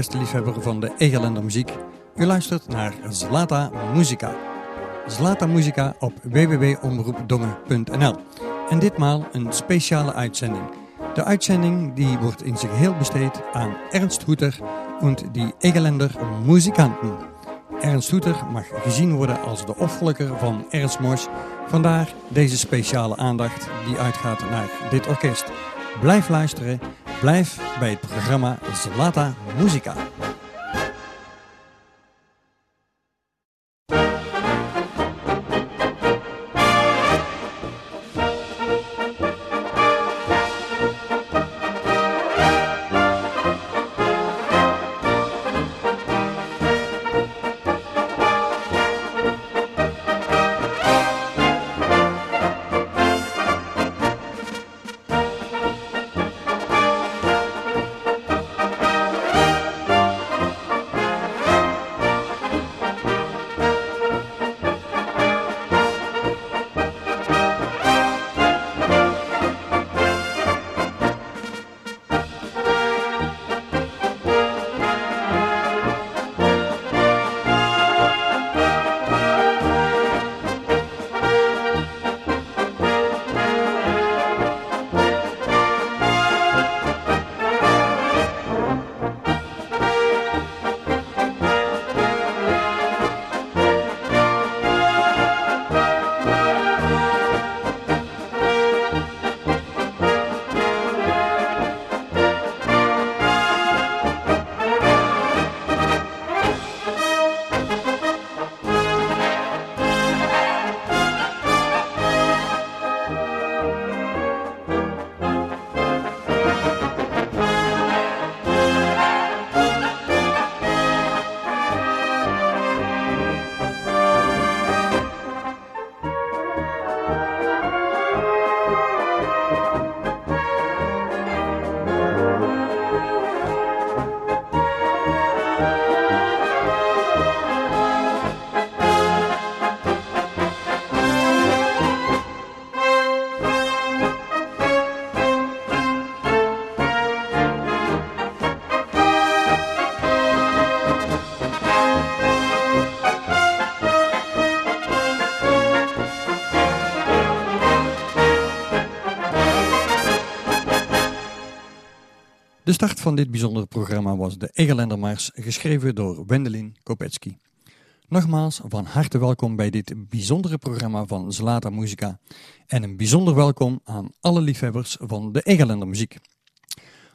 Beste liefhebber van de Egerländer muziek. U luistert naar Zlata Muzika. Zlata Muzika op www.omroepdongen.nl En ditmaal een speciale uitzending. De uitzending die wordt in zijn geheel besteed aan Ernst Hoeter en die Egerländer muzikanten. Ernst Hoeter mag gezien worden als de opvolger van Ernst Mors. Vandaar deze speciale aandacht die uitgaat naar dit orkest. Blijf luisteren, blijf bij het programma Zlata Muzika. Van dit bijzondere programma was de Egerländermars, geschreven door Wendelin Kopetsky. Nogmaals van harte welkom bij dit bijzondere programma van Zlata Muzika en een bijzonder welkom aan alle liefhebbers van de Egerländer muziek.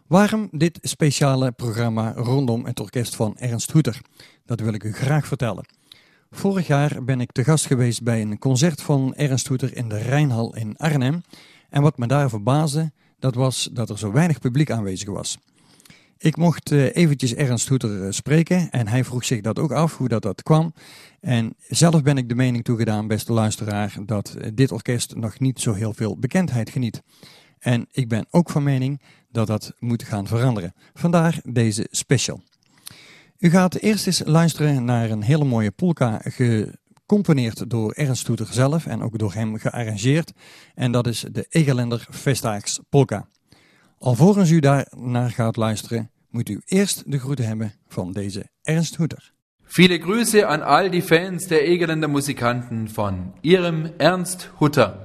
Waarom dit speciale programma rondom het orkest van Ernst Hoeter? Dat wil ik u graag vertellen. Vorig jaar ben ik te gast geweest bij een concert van Ernst Hoeter in de Rijnhal in Arnhem en wat me daar verbaasde, dat was dat er zo weinig publiek aanwezig was. Ik mocht uh, eventjes Ernst Hoeter uh, spreken en hij vroeg zich dat ook af, hoe dat, dat kwam. En zelf ben ik de mening toegedaan, beste luisteraar, dat uh, dit orkest nog niet zo heel veel bekendheid geniet. En ik ben ook van mening dat dat moet gaan veranderen. Vandaar deze special. U gaat eerst eens luisteren naar een hele mooie polka gecomponeerd door Ernst Hoeter zelf en ook door hem gearrangeerd. En dat is de Egerländer Vestdaags Polka. Alvorens u daar naar gaat luisteren, moet u eerst de groeten hebben van deze Ernst Hoeter. Viele Grüße an all die Fans der Egerländer Musikanten von Ihrem Ernst Hutter.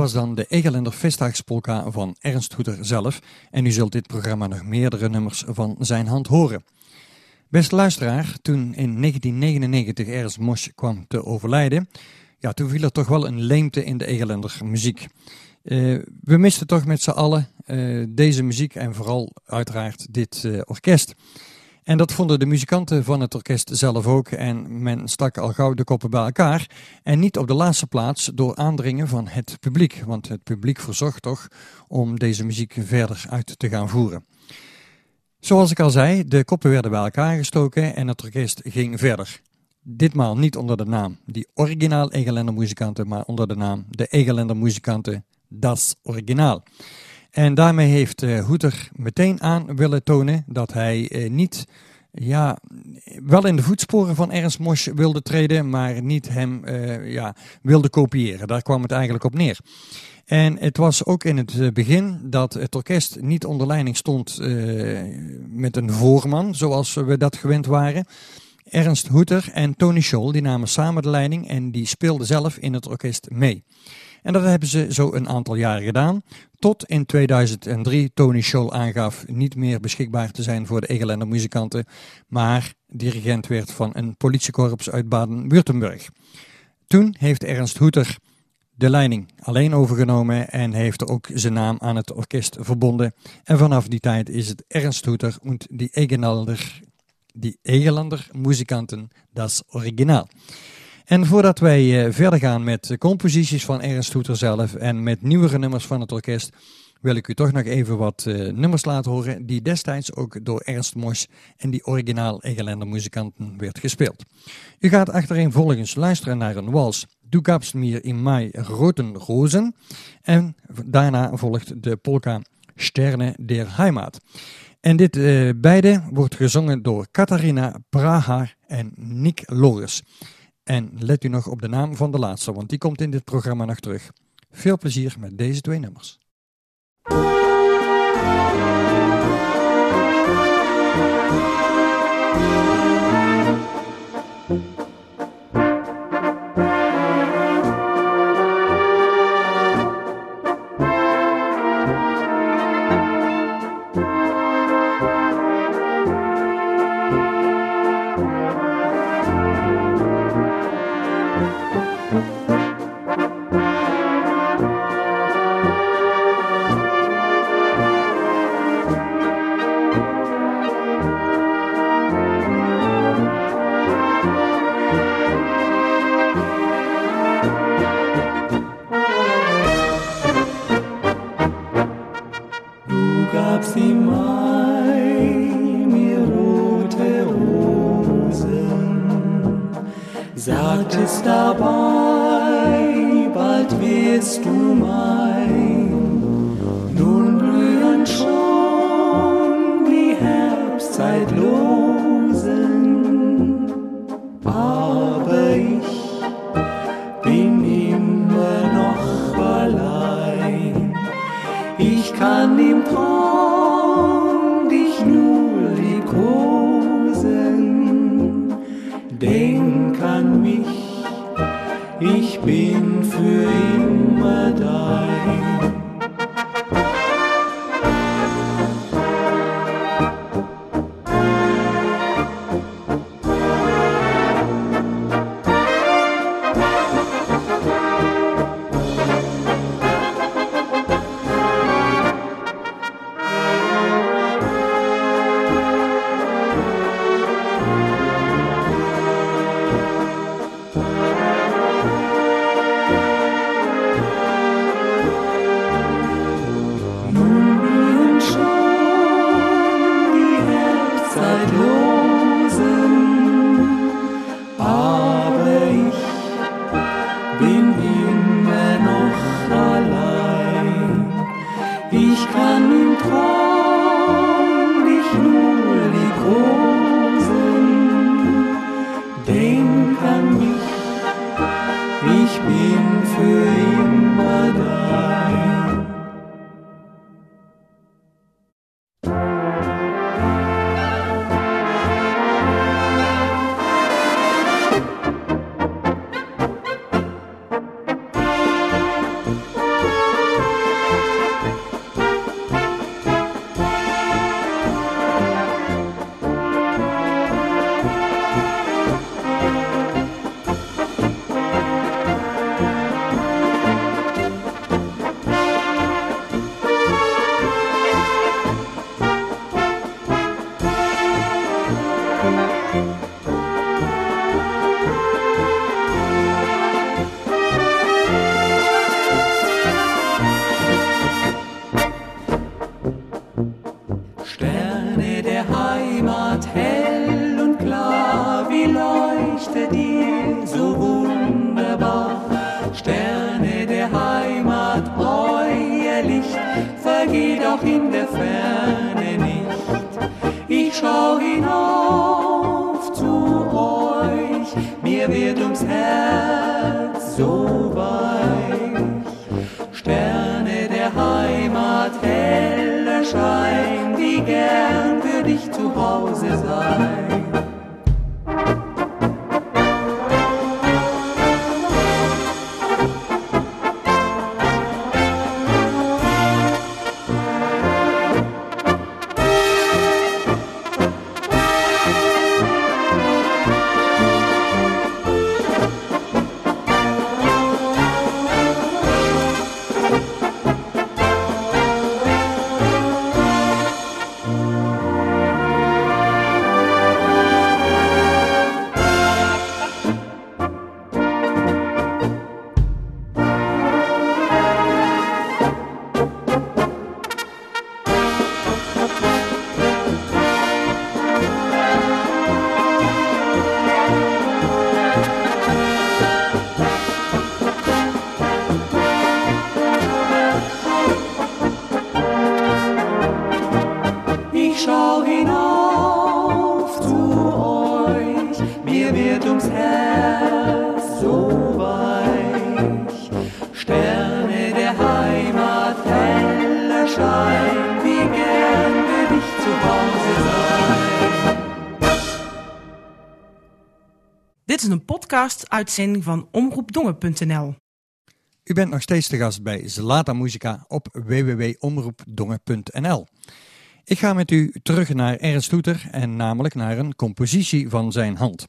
Was dan de Egelender Festtagspolka van Ernst Hoeter zelf en u zult dit programma nog meerdere nummers van zijn hand horen. Beste luisteraar, toen in 1999 Ernst Mosch kwam te overlijden, ja, toen viel er toch wel een leemte in de Egelender muziek. Uh, we misten toch met z'n allen uh, deze muziek en vooral uiteraard dit uh, orkest. En dat vonden de muzikanten van het orkest zelf ook. En men stak al gauw de koppen bij elkaar. En niet op de laatste plaats door aandringen van het publiek. Want het publiek verzocht toch om deze muziek verder uit te gaan voeren. Zoals ik al zei, de koppen werden bij elkaar gestoken en het orkest ging verder. Ditmaal niet onder de naam die originaal Egelender muzikanten, maar onder de naam de Egelender muzikanten Das Originaal. En daarmee heeft uh, Hoeter meteen aan willen tonen dat hij uh, niet, ja, wel in de voetsporen van Ernst Mosch wilde treden, maar niet hem uh, ja, wilde kopiëren. Daar kwam het eigenlijk op neer. En het was ook in het begin dat het orkest niet onder leiding stond met een voorman, zoals we dat gewend waren. Ernst Hoeter en Tony Scholl die namen samen de leiding en die speelden zelf in het orkest mee. En dat hebben ze zo een aantal jaren gedaan. Tot in 2003 Tony Scholl aangaf niet meer beschikbaar te zijn voor de Egelender muzikanten, maar dirigent werd van een politiekorps uit Baden-Württemberg. Toen heeft Ernst Hoeter de leiding alleen overgenomen en heeft ook zijn naam aan het orkest verbonden. En vanaf die tijd is het Ernst Hoeter en die Egelender, die Egelender muzikanten, das Originaal. En voordat wij uh, verder gaan met composities van Ernst Hoeter zelf en met nieuwere nummers van het orkest, wil ik u toch nog even wat uh, nummers laten horen die destijds ook door Ernst Mosch en die originaal Egelender muzikanten werd gespeeld. U gaat achtereenvolgens luisteren naar een wals Du gabst mir in Mai roten rozen en daarna volgt de polka Sterne der Heimat. En dit uh, beide wordt gezongen door Katharina Praha en Nick Loris. En let u nog op de naam van de laatste, want die komt in dit programma nog terug. Veel plezier met deze twee nummers. bist dabei, bald wirst du mein. Gott hell und klar, wie leuchtet ihr so wunderbar. Sterne der Heimat, euer Licht vergeht auch in der Ferne nicht. Ich schau hinauf zu euch, mir wird ums Herz so weich. Sterne der Heimat, heller Schein, die gern Close is thine. Podcast-uitzending van omroepdongen.nl. U bent nog steeds te gast bij Zlata Musica op www.omroepdongen.nl. Ik ga met u terug naar Ernst Toeter en namelijk naar een compositie van zijn hand.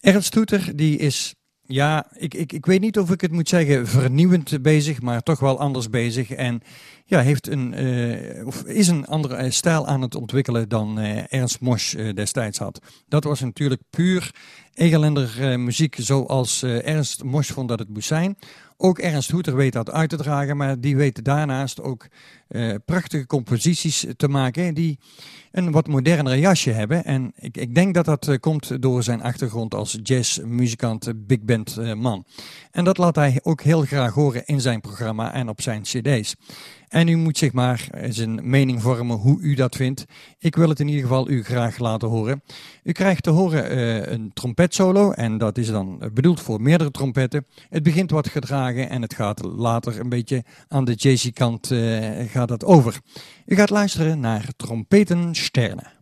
Ernst Toeter die is, ja, ik, ik, ik weet niet of ik het moet zeggen vernieuwend bezig, maar toch wel anders bezig. En ja, heeft een, eh, of is een andere eh, stijl aan het ontwikkelen dan eh, Ernst Mosch destijds had. Dat was natuurlijk puur Egelender muziek zoals Ernst Mosch vond dat het moest zijn. Ook Ernst Hoeter weet dat uit te dragen, maar die weet daarnaast ook eh, prachtige composities te maken die een wat moderner jasje hebben. En ik, ik denk dat dat eh, komt door zijn achtergrond als jazzmuzikant, eh, big band man. En dat laat hij ook heel graag horen in zijn programma en op zijn cd's. En u moet zich maar zijn mening vormen hoe u dat vindt. Ik wil het in ieder geval u graag laten horen. U krijgt te horen eh, een trompetsolo en dat is dan bedoeld voor meerdere trompetten. Het begint wat gedragen en het gaat later een beetje aan de jazzy kant eh, gaat dat over. U gaat luisteren naar Trompeten Sterne.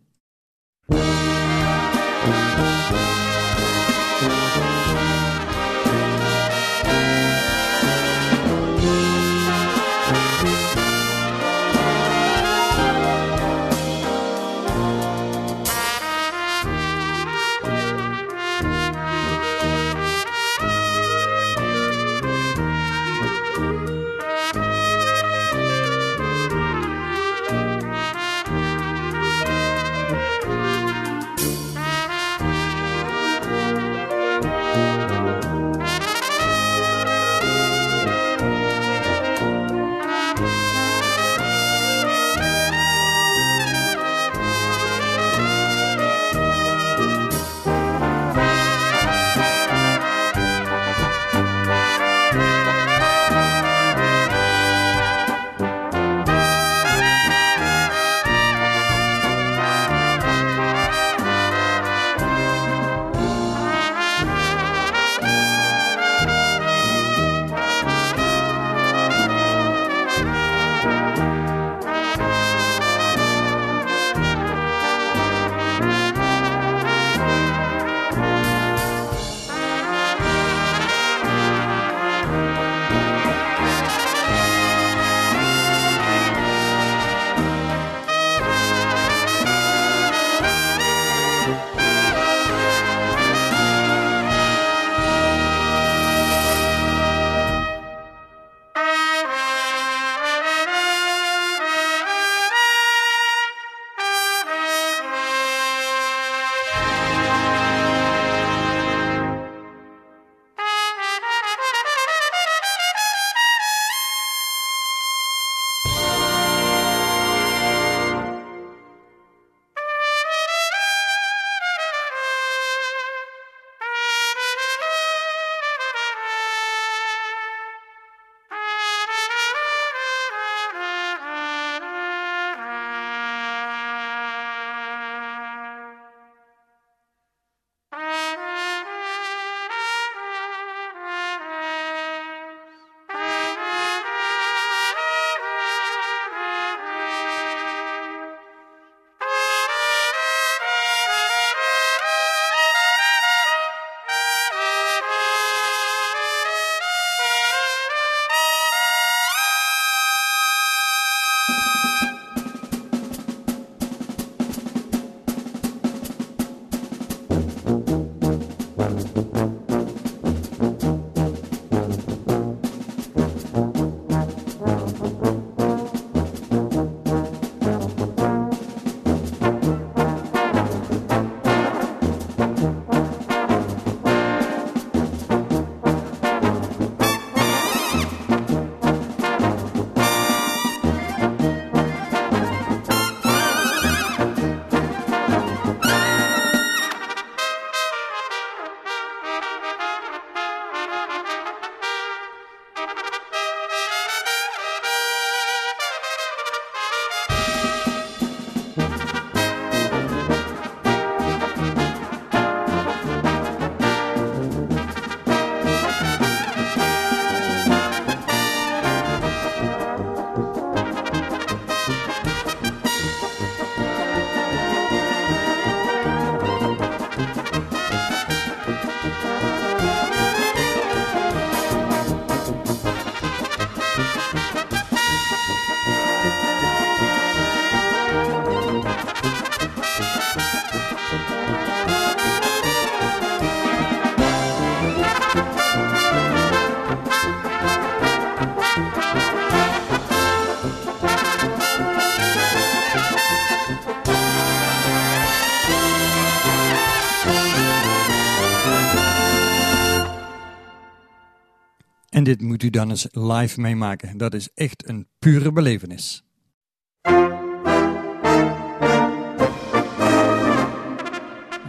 Dit moet u dan eens live meemaken. Dat is echt een pure belevenis.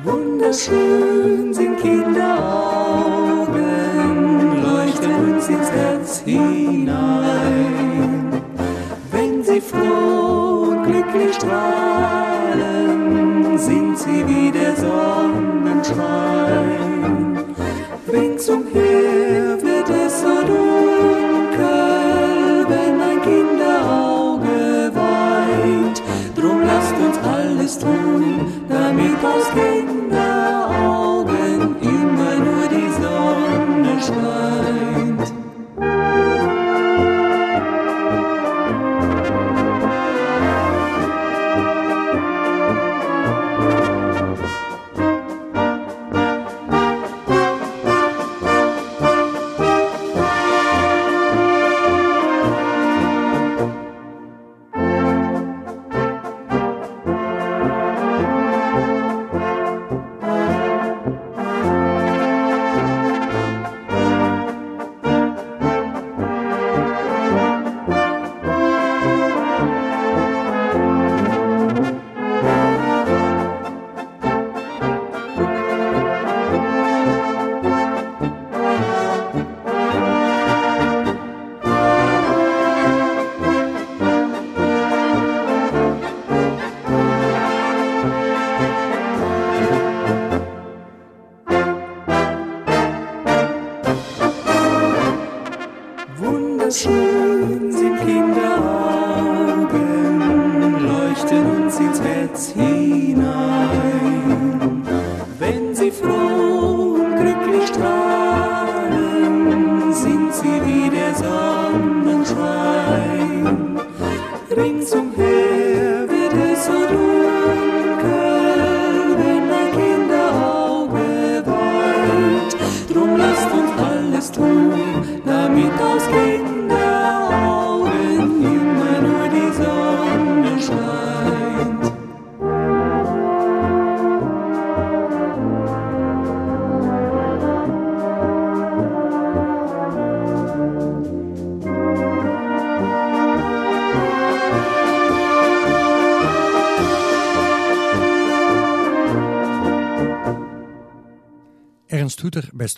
Wunderschön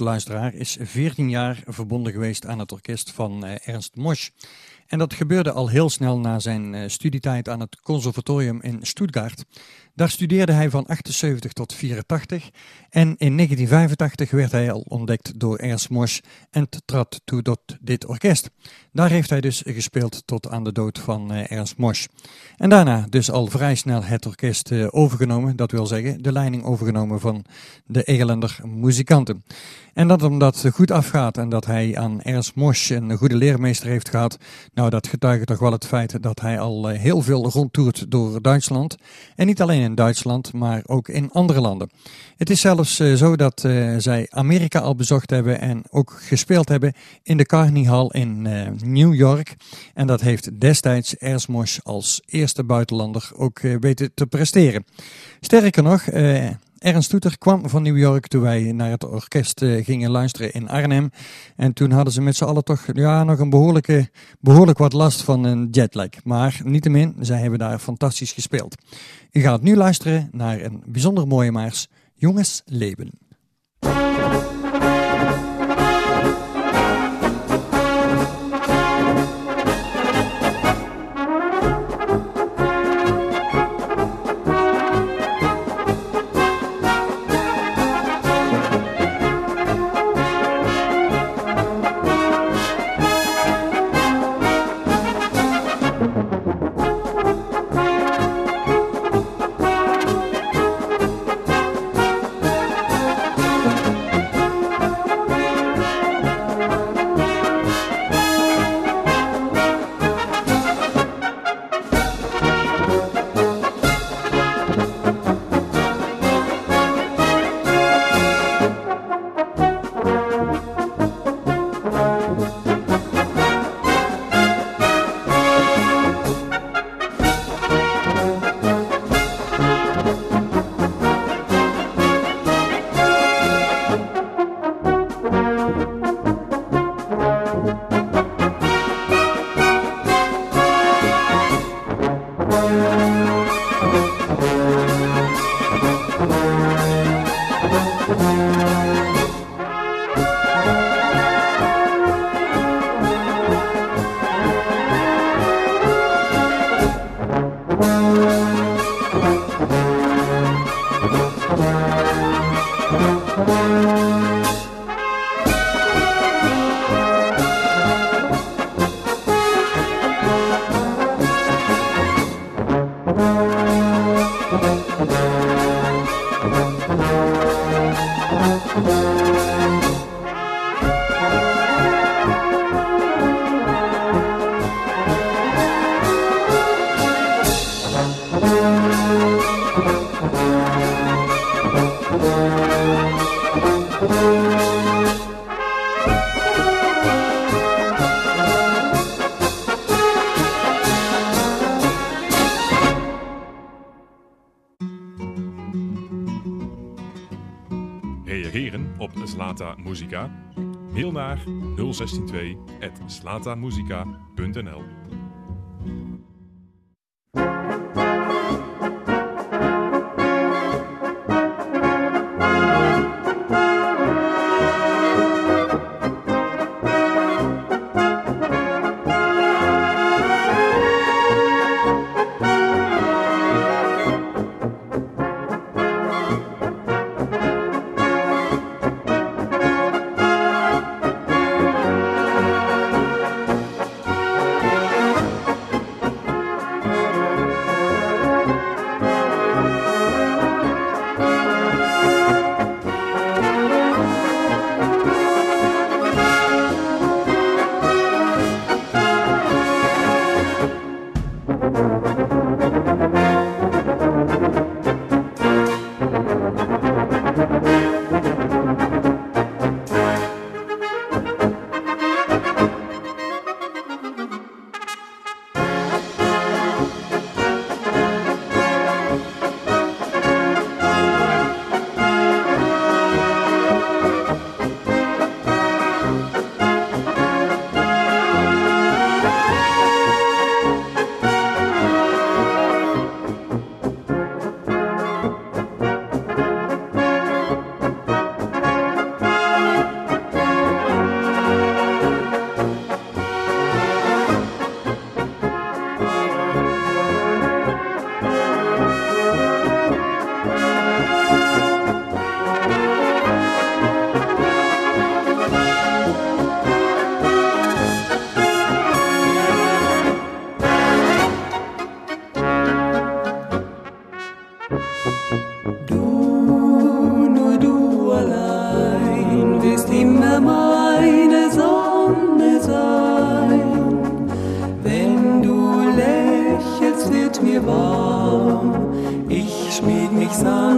luisteraar, is 14 jaar verbonden geweest aan het orkest van eh, Ernst Mosch. En dat gebeurde al heel snel na zijn eh, studietijd aan het conservatorium in Stuttgart. Daar studeerde hij van 78 tot 84 en in 1985 werd hij al ontdekt door Ernst Mosch en trad toe tot dit orkest. Daar heeft hij dus gespeeld tot aan de dood van eh, Ernst Mosch. En daarna dus al vrij snel het orkest overgenomen, dat wil zeggen de leiding overgenomen van de Egelender muzikanten. En dat omdat het goed afgaat en dat hij aan Ernst Mosch een goede leermeester heeft gehad, nou dat getuigt toch wel het feit dat hij al eh, heel veel rondtoert door Duitsland. En niet alleen in Duitsland, maar ook in andere landen. Het is zelfs eh, zo dat eh, zij Amerika al bezocht hebben en ook gespeeld hebben in de Carnegie Hall in New York. En dat heeft destijds Ernst Mosch als eerste buitenlander ook weten te presteren. Sterker nog, Ernst Toeter kwam van New York toen wij naar het orkest eh, gingen luisteren in Arnhem. En toen hadden ze met z'n allen toch ja, nog een behoorlijke, behoorlijk wat last van een jetlag. Maar niettemin, zij hebben daar fantastisch gespeeld. U gaat nu luisteren naar een bijzonder mooie maars, Jongens Leven. Slata Musica? Mail naar 0162 Sachsen.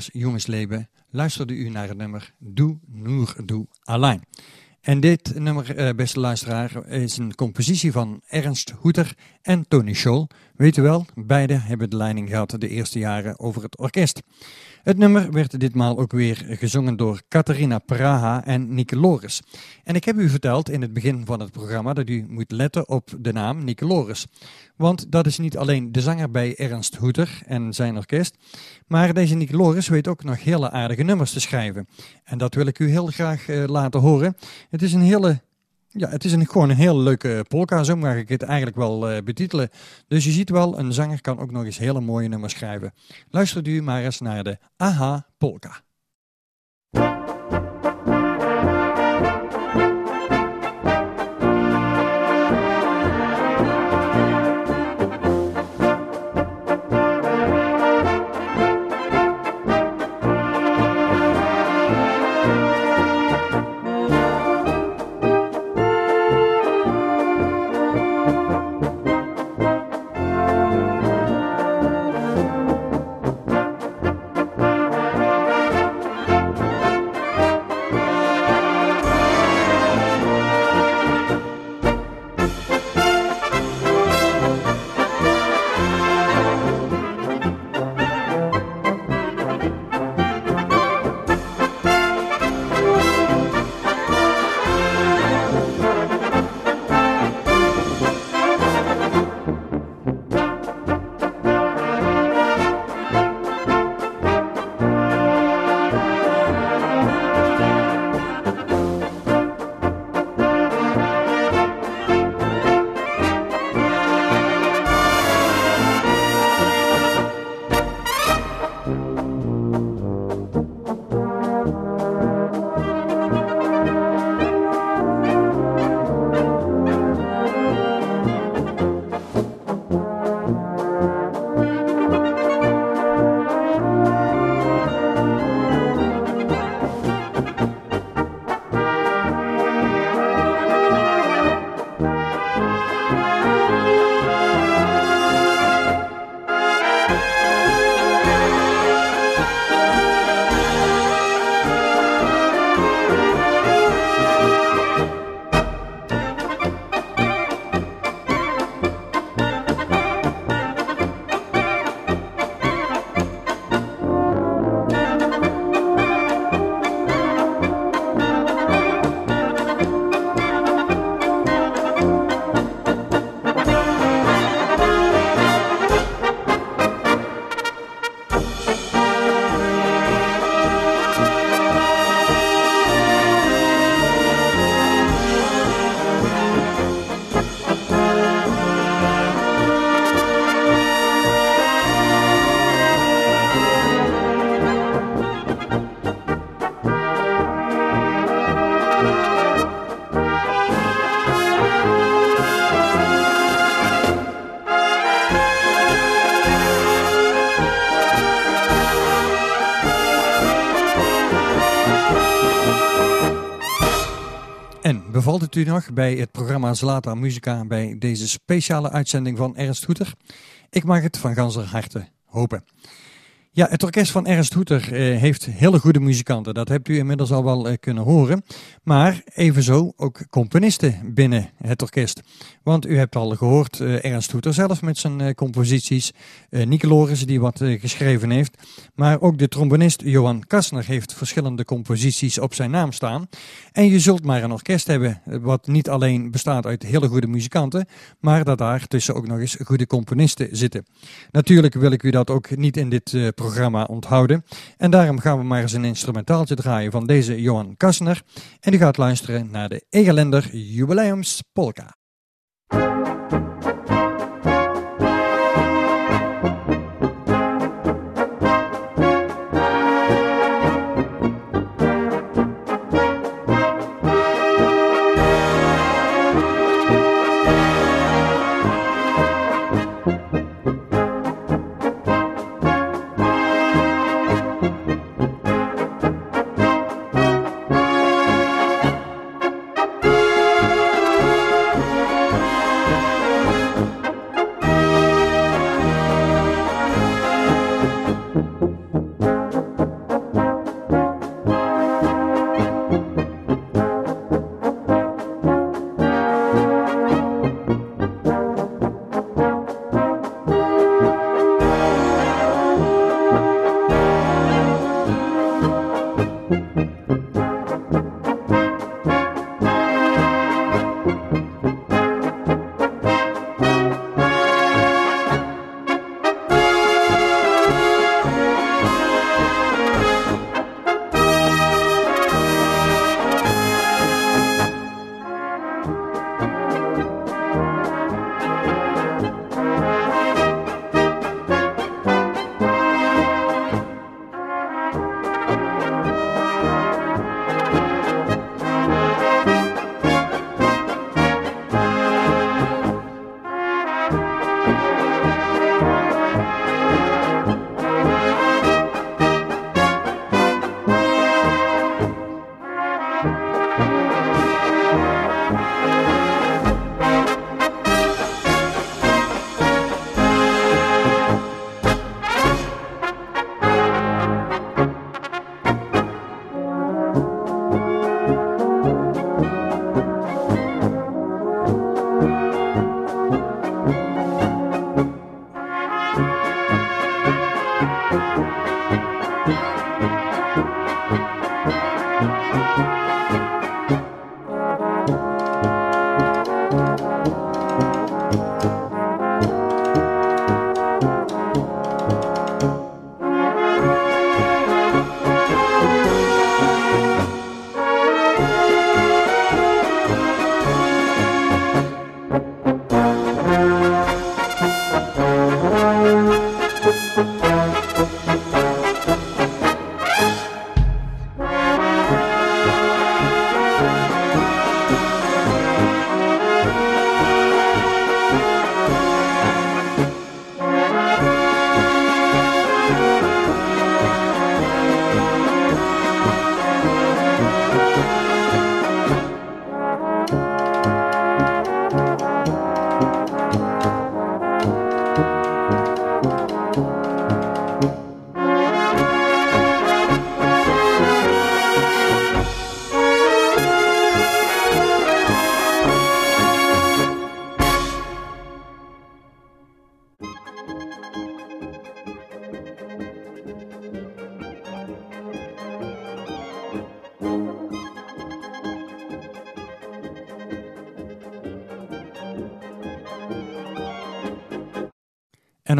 En na de Mars Jongensleven luisterde u naar het nummer Doe Noer Doe Alleen. En dit nummer, eh, beste luisteraar, is een compositie van Ernst Hoeter en Tony Scholl. Weet u wel, beide hebben de leiding gehad de eerste jaren over het orkest. Het nummer werd ditmaal ook weer gezongen door Catharina Praha en Nieke Loris. En ik heb u verteld in het begin van het programma dat u moet letten op de naam Nieke Loris. Want dat is niet alleen de zanger bij Ernst Hoeter en zijn orkest, maar deze Nieke Loris weet ook nog hele aardige nummers te schrijven. En dat wil ik u heel graag eh, laten horen. Het is een hele ja, het is een, gewoon een heel leuke polka, zo mag ik het eigenlijk wel eh, betitelen. Dus je ziet wel, een zanger kan ook nog eens hele mooie nummers schrijven. Luistert u maar eens naar de Aha Polka. U nog bij het programma Zlata Musica bij deze speciale uitzending van Ernst Hoeter? Ik mag het van ganser harte hopen. Ja, het orkest van Ernst Hoeter eh, heeft hele goede muzikanten. Dat hebt u inmiddels al wel eh, kunnen horen. Maar evenzo ook componisten binnen het orkest. Want u hebt al gehoord eh, Ernst Hoeter zelf met zijn composities. Nieke Loris die wat geschreven heeft. Maar ook de trombonist Johan Kastner heeft verschillende composities op zijn naam staan. En je zult maar een orkest hebben wat niet alleen bestaat uit hele goede muzikanten. Maar dat daar tussen ook nog eens goede componisten zitten. Natuurlijk wil ik u dat ook niet in dit programma onthouden. En daarom gaan we maar eens een instrumentaaltje draaien van deze Johan Kastner. En u gaat luisteren naar de Egelender Jubileums Polka.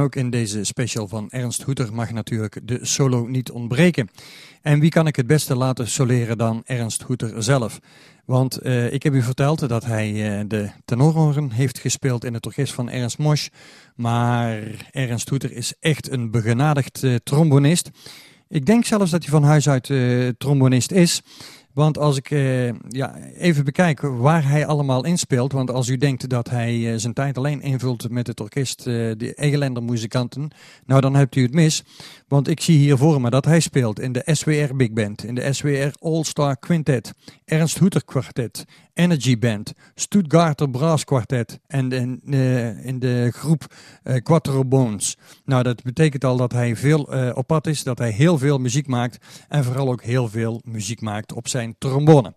Ook in deze special van Ernst Hoeter mag natuurlijk de solo niet ontbreken. En wie kan ik het beste laten soleren dan Ernst Hoeter zelf? Want uh, ik heb u verteld dat hij uh, de tenorhoorn heeft gespeeld in het orkest van Ernst Mosch. Maar Ernst Hoeter is echt een begenadigd uh, trombonist. Ik denk zelfs dat hij van huis uit trombonist is. Want als ik eh, ja, even bekijk waar hij allemaal inspeelt. Want als u denkt dat hij eh, zijn tijd alleen invult met het orkest, eh, de Egelender muzikanten. Nou, dan hebt u het mis. Want ik zie hier voor me dat hij speelt in de SWR Big Band, in de SWR All-Star Quintet, Ernst Hoeter Quartet, Energy Band, Stuttgarter Brass Quartet en in, eh, in de groep eh, Quattro Bones. Nou, dat betekent al dat hij veel eh, op pad is, dat hij heel veel muziek maakt en vooral ook heel veel muziek maakt op zijn trombone.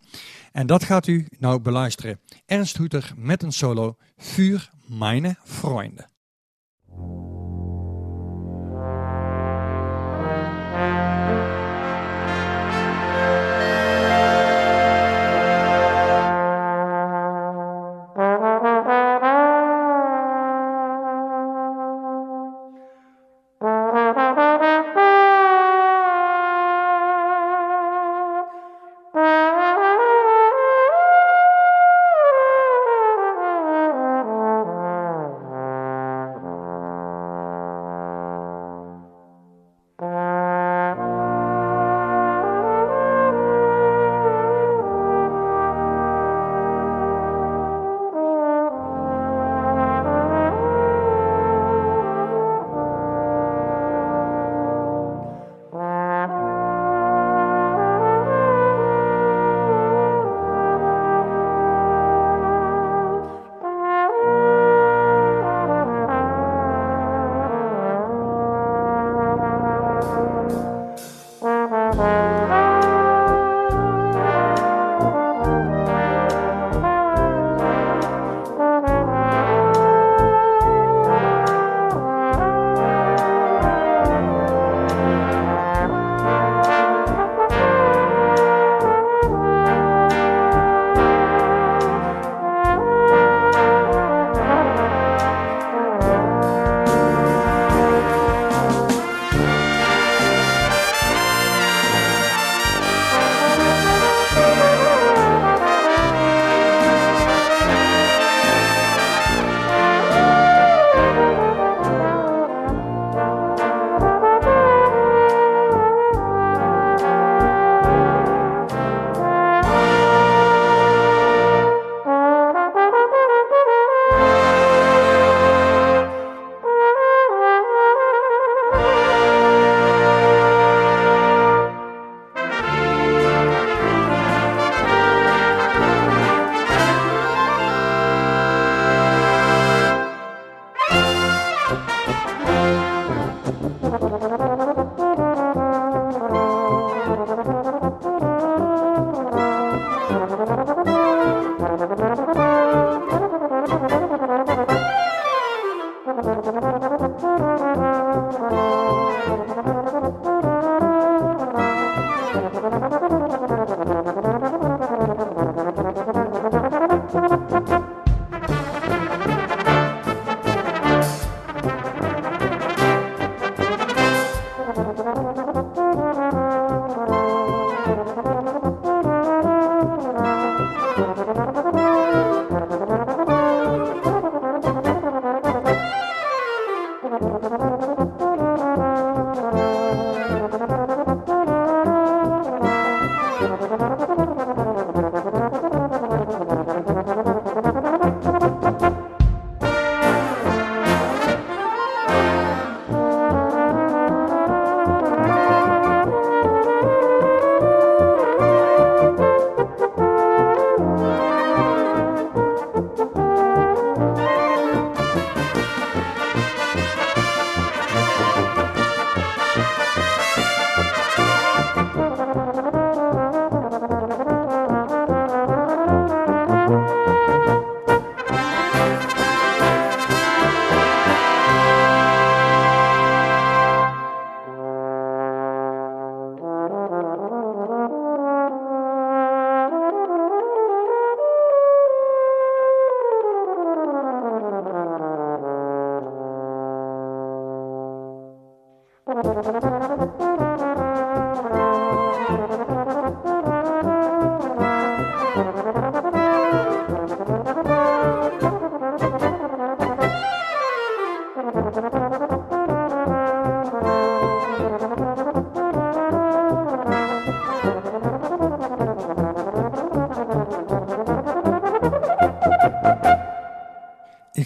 En dat gaat u nou beluisteren. Ernst Hoeter met een solo Vuur meine Freunde.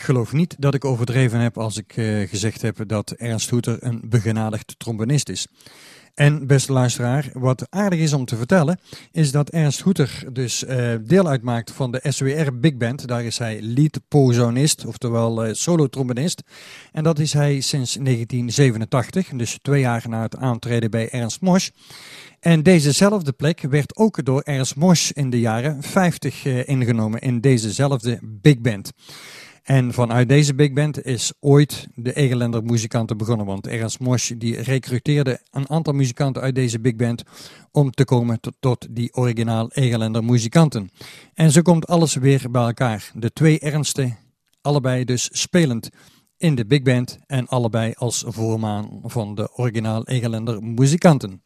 Geloof niet dat ik overdreven heb als ik eh, gezegd heb dat Ernst Hoeter een begenadigd trombonist is. En beste luisteraar, wat aardig is om te vertellen, is dat Ernst Hoeter dus eh, deel uitmaakt van de SWR Big Band. Daar is hij lead-pozonist, oftewel eh, solo-trombonist. En dat is hij sinds 1987, dus twee jaar na het aantreden bij Ernst Mosch. En dezezelfde plek werd ook door Ernst Mosch in de jaren 50 eh, ingenomen in dezezelfde Big Band. En vanuit deze big band is ooit de Egelender muzikanten begonnen. Want Ernst Mosch die recruteerde een aantal muzikanten uit deze big band om te komen tot, die originaal Egelender muzikanten. En zo komt alles weer bij elkaar. De twee Ernsten, allebei dus spelend in de big band en allebei als voormaan van de originaal Egelender muzikanten.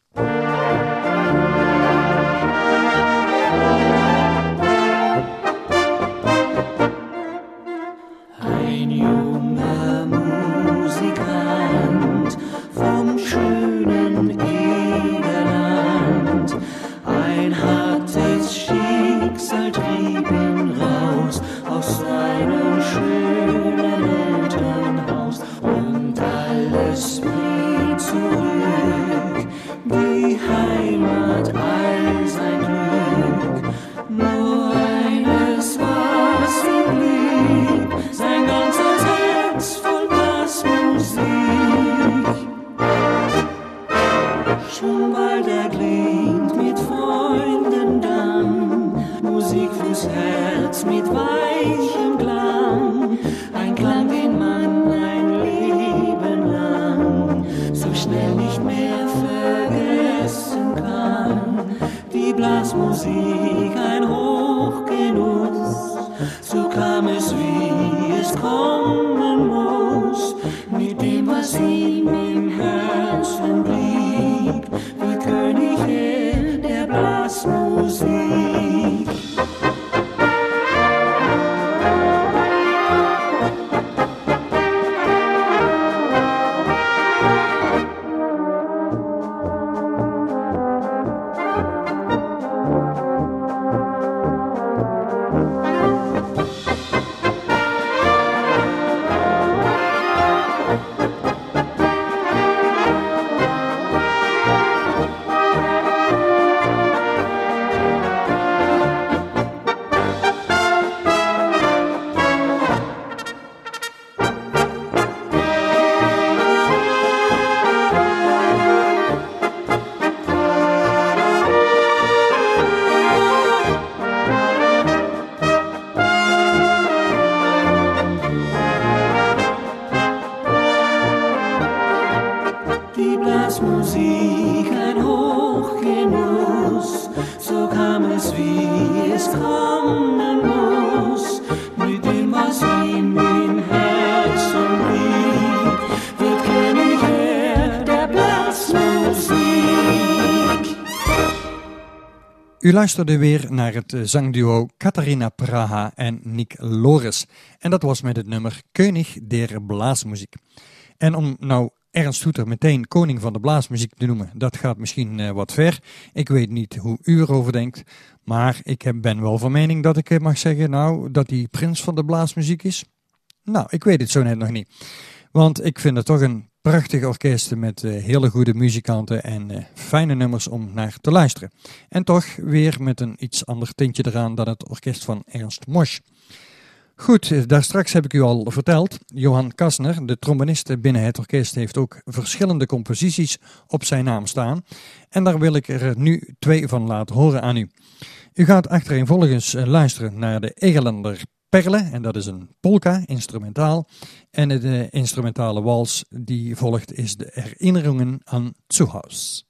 U luisterde weer naar het eh, zangduo Catharina Praha en Nick Loris. En dat was met het nummer König der Blaasmuziek. En om nou Ernst Hoeter meteen koning van de blaasmuziek te noemen, dat gaat misschien eh, wat ver. Ik weet niet hoe u erover denkt, maar ik ben wel van mening dat ik eh, mag zeggen nou, dat hij prins van de blaasmuziek is. Nou, ik weet het zo net nog niet. Want ik vind het toch een prachtig orkest met eh, hele goede muzikanten en eh, fijne nummers om naar te luisteren. En toch weer met een iets ander tintje eraan dan het orkest van Ernst Mosch. Goed, eh, daar straks heb ik u al verteld. Johan Kasner, de trombonist binnen het orkest, heeft ook verschillende composities op zijn naam staan. En daar wil ik er nu twee van laten horen aan u. U gaat achtereenvolgens luisteren naar de Egelender Perle, en dat is een polka, instrumentaal. En de instrumentale wals die volgt is de Herinneringen aan Zuhaus.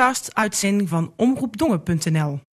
Podcast-uitzending van omroepdongen.nl.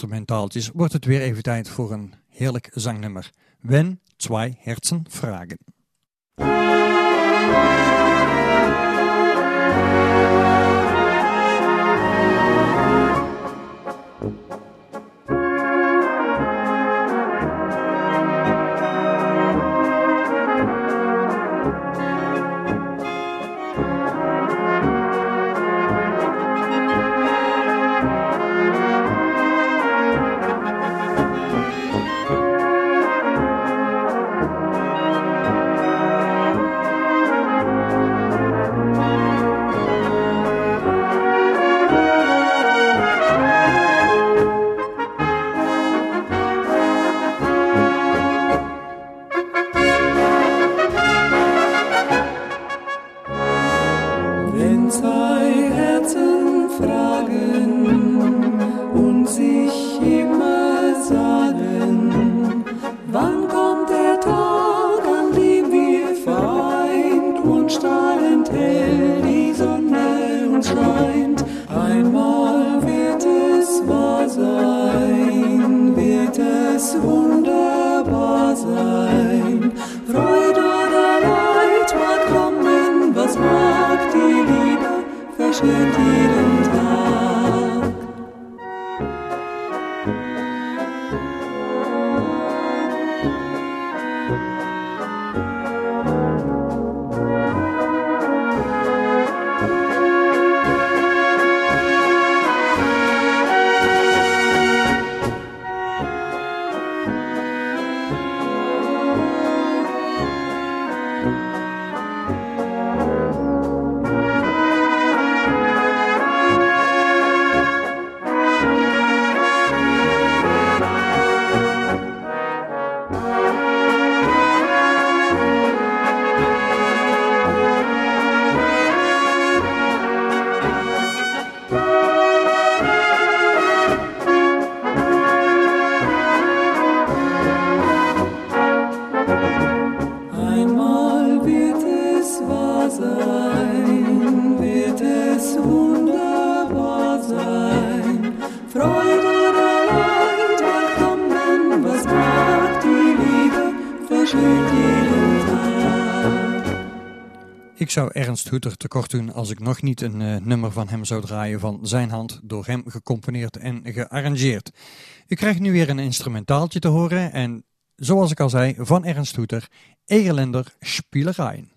Instrumentaaltjes wordt het weer even tijd voor een heerlijk zangnummer. Wenn zwei Herzen fragen. Hoeter tekort doen als ik nog niet een eh, nummer van hem zou draaien van zijn hand, door hem gecomponeerd en gearrangeerd. U krijgt nu weer een instrumentaaltje te horen en zoals ik al zei, van Ernst Hoeter, Egerländer Spielereien.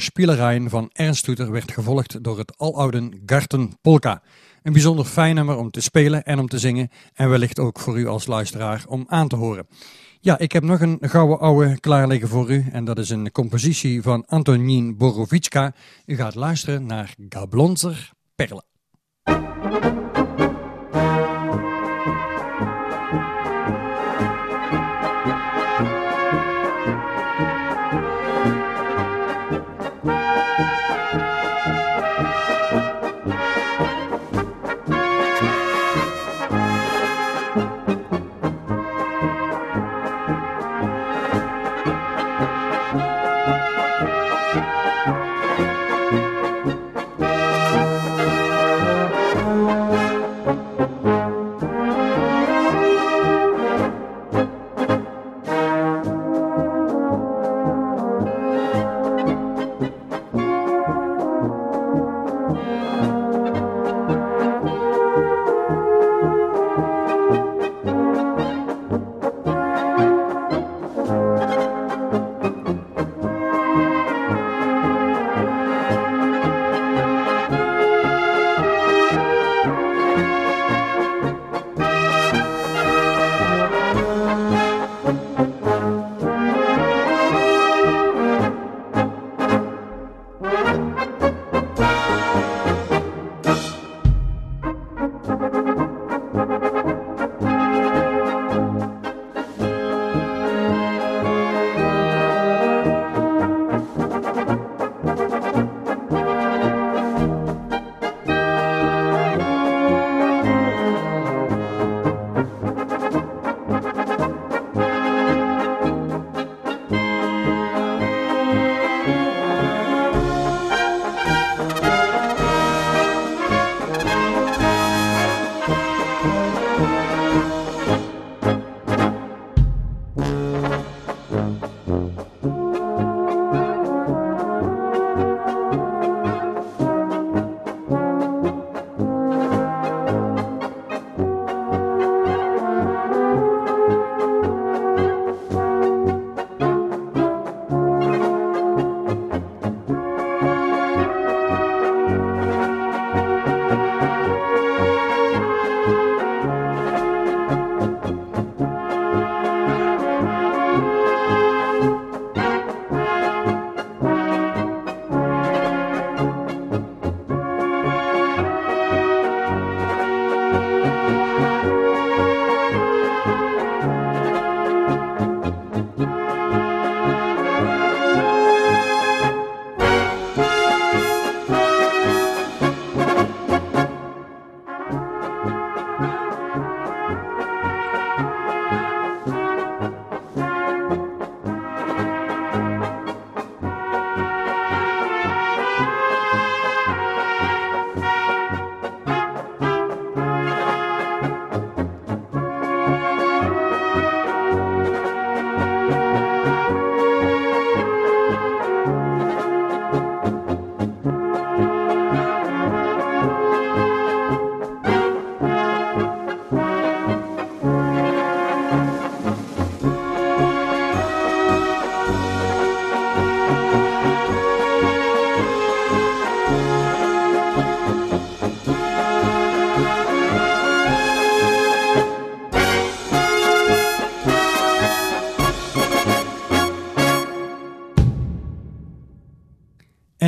Spielerijen van Ernst Toeter werd gevolgd door het aloude Garten Polka. Een bijzonder fijn nummer om te spelen en om te zingen en wellicht ook voor u als luisteraar om aan te horen. Ja, ik heb nog een gouden ouwe klaar liggen voor u en dat is een compositie van Antonin Borovitska. U gaat luisteren naar Gablonzer Perle.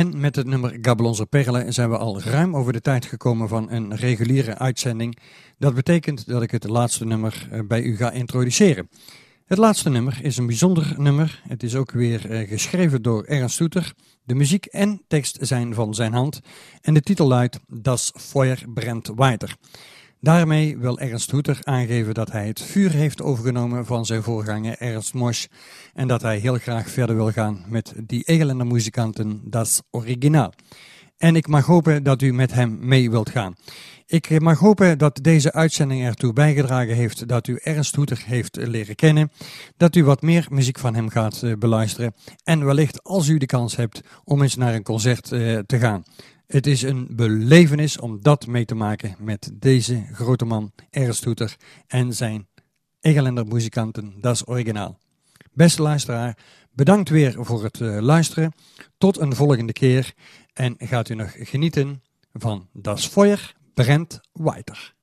Met het nummer Gablonse Perle zijn we al ruim over de tijd gekomen van een reguliere uitzending. Dat betekent dat ik het laatste nummer eh, bij u ga introduceren. Het laatste nummer is een bijzonder nummer. Het is ook weer eh, geschreven door Ernst Stoeter. De muziek en tekst zijn van zijn hand. En de titel luidt Das Feuer brennt weiter. Daarmee wil Ernst Hoeter aangeven dat hij het vuur heeft overgenomen van zijn voorganger Ernst Mosch en dat hij heel graag verder wil gaan met die Egelender muzikanten Das Originaal. En ik mag hopen dat u met hem mee wilt gaan. Ik mag hopen dat deze uitzending ertoe bijgedragen heeft dat u Ernst Hoeter heeft leren kennen, dat u wat meer muziek van hem gaat eh, beluisteren en wellicht als u de kans hebt om eens naar een concert eh, te gaan. Het is een belevenis om dat mee te maken met deze grote man Ernst Hoeter en zijn Egelender muzikanten, dat is originaal. Beste luisteraar, bedankt weer voor het uh, luisteren. Tot een volgende keer en gaat u nog genieten van Das Feuer brennt weiter.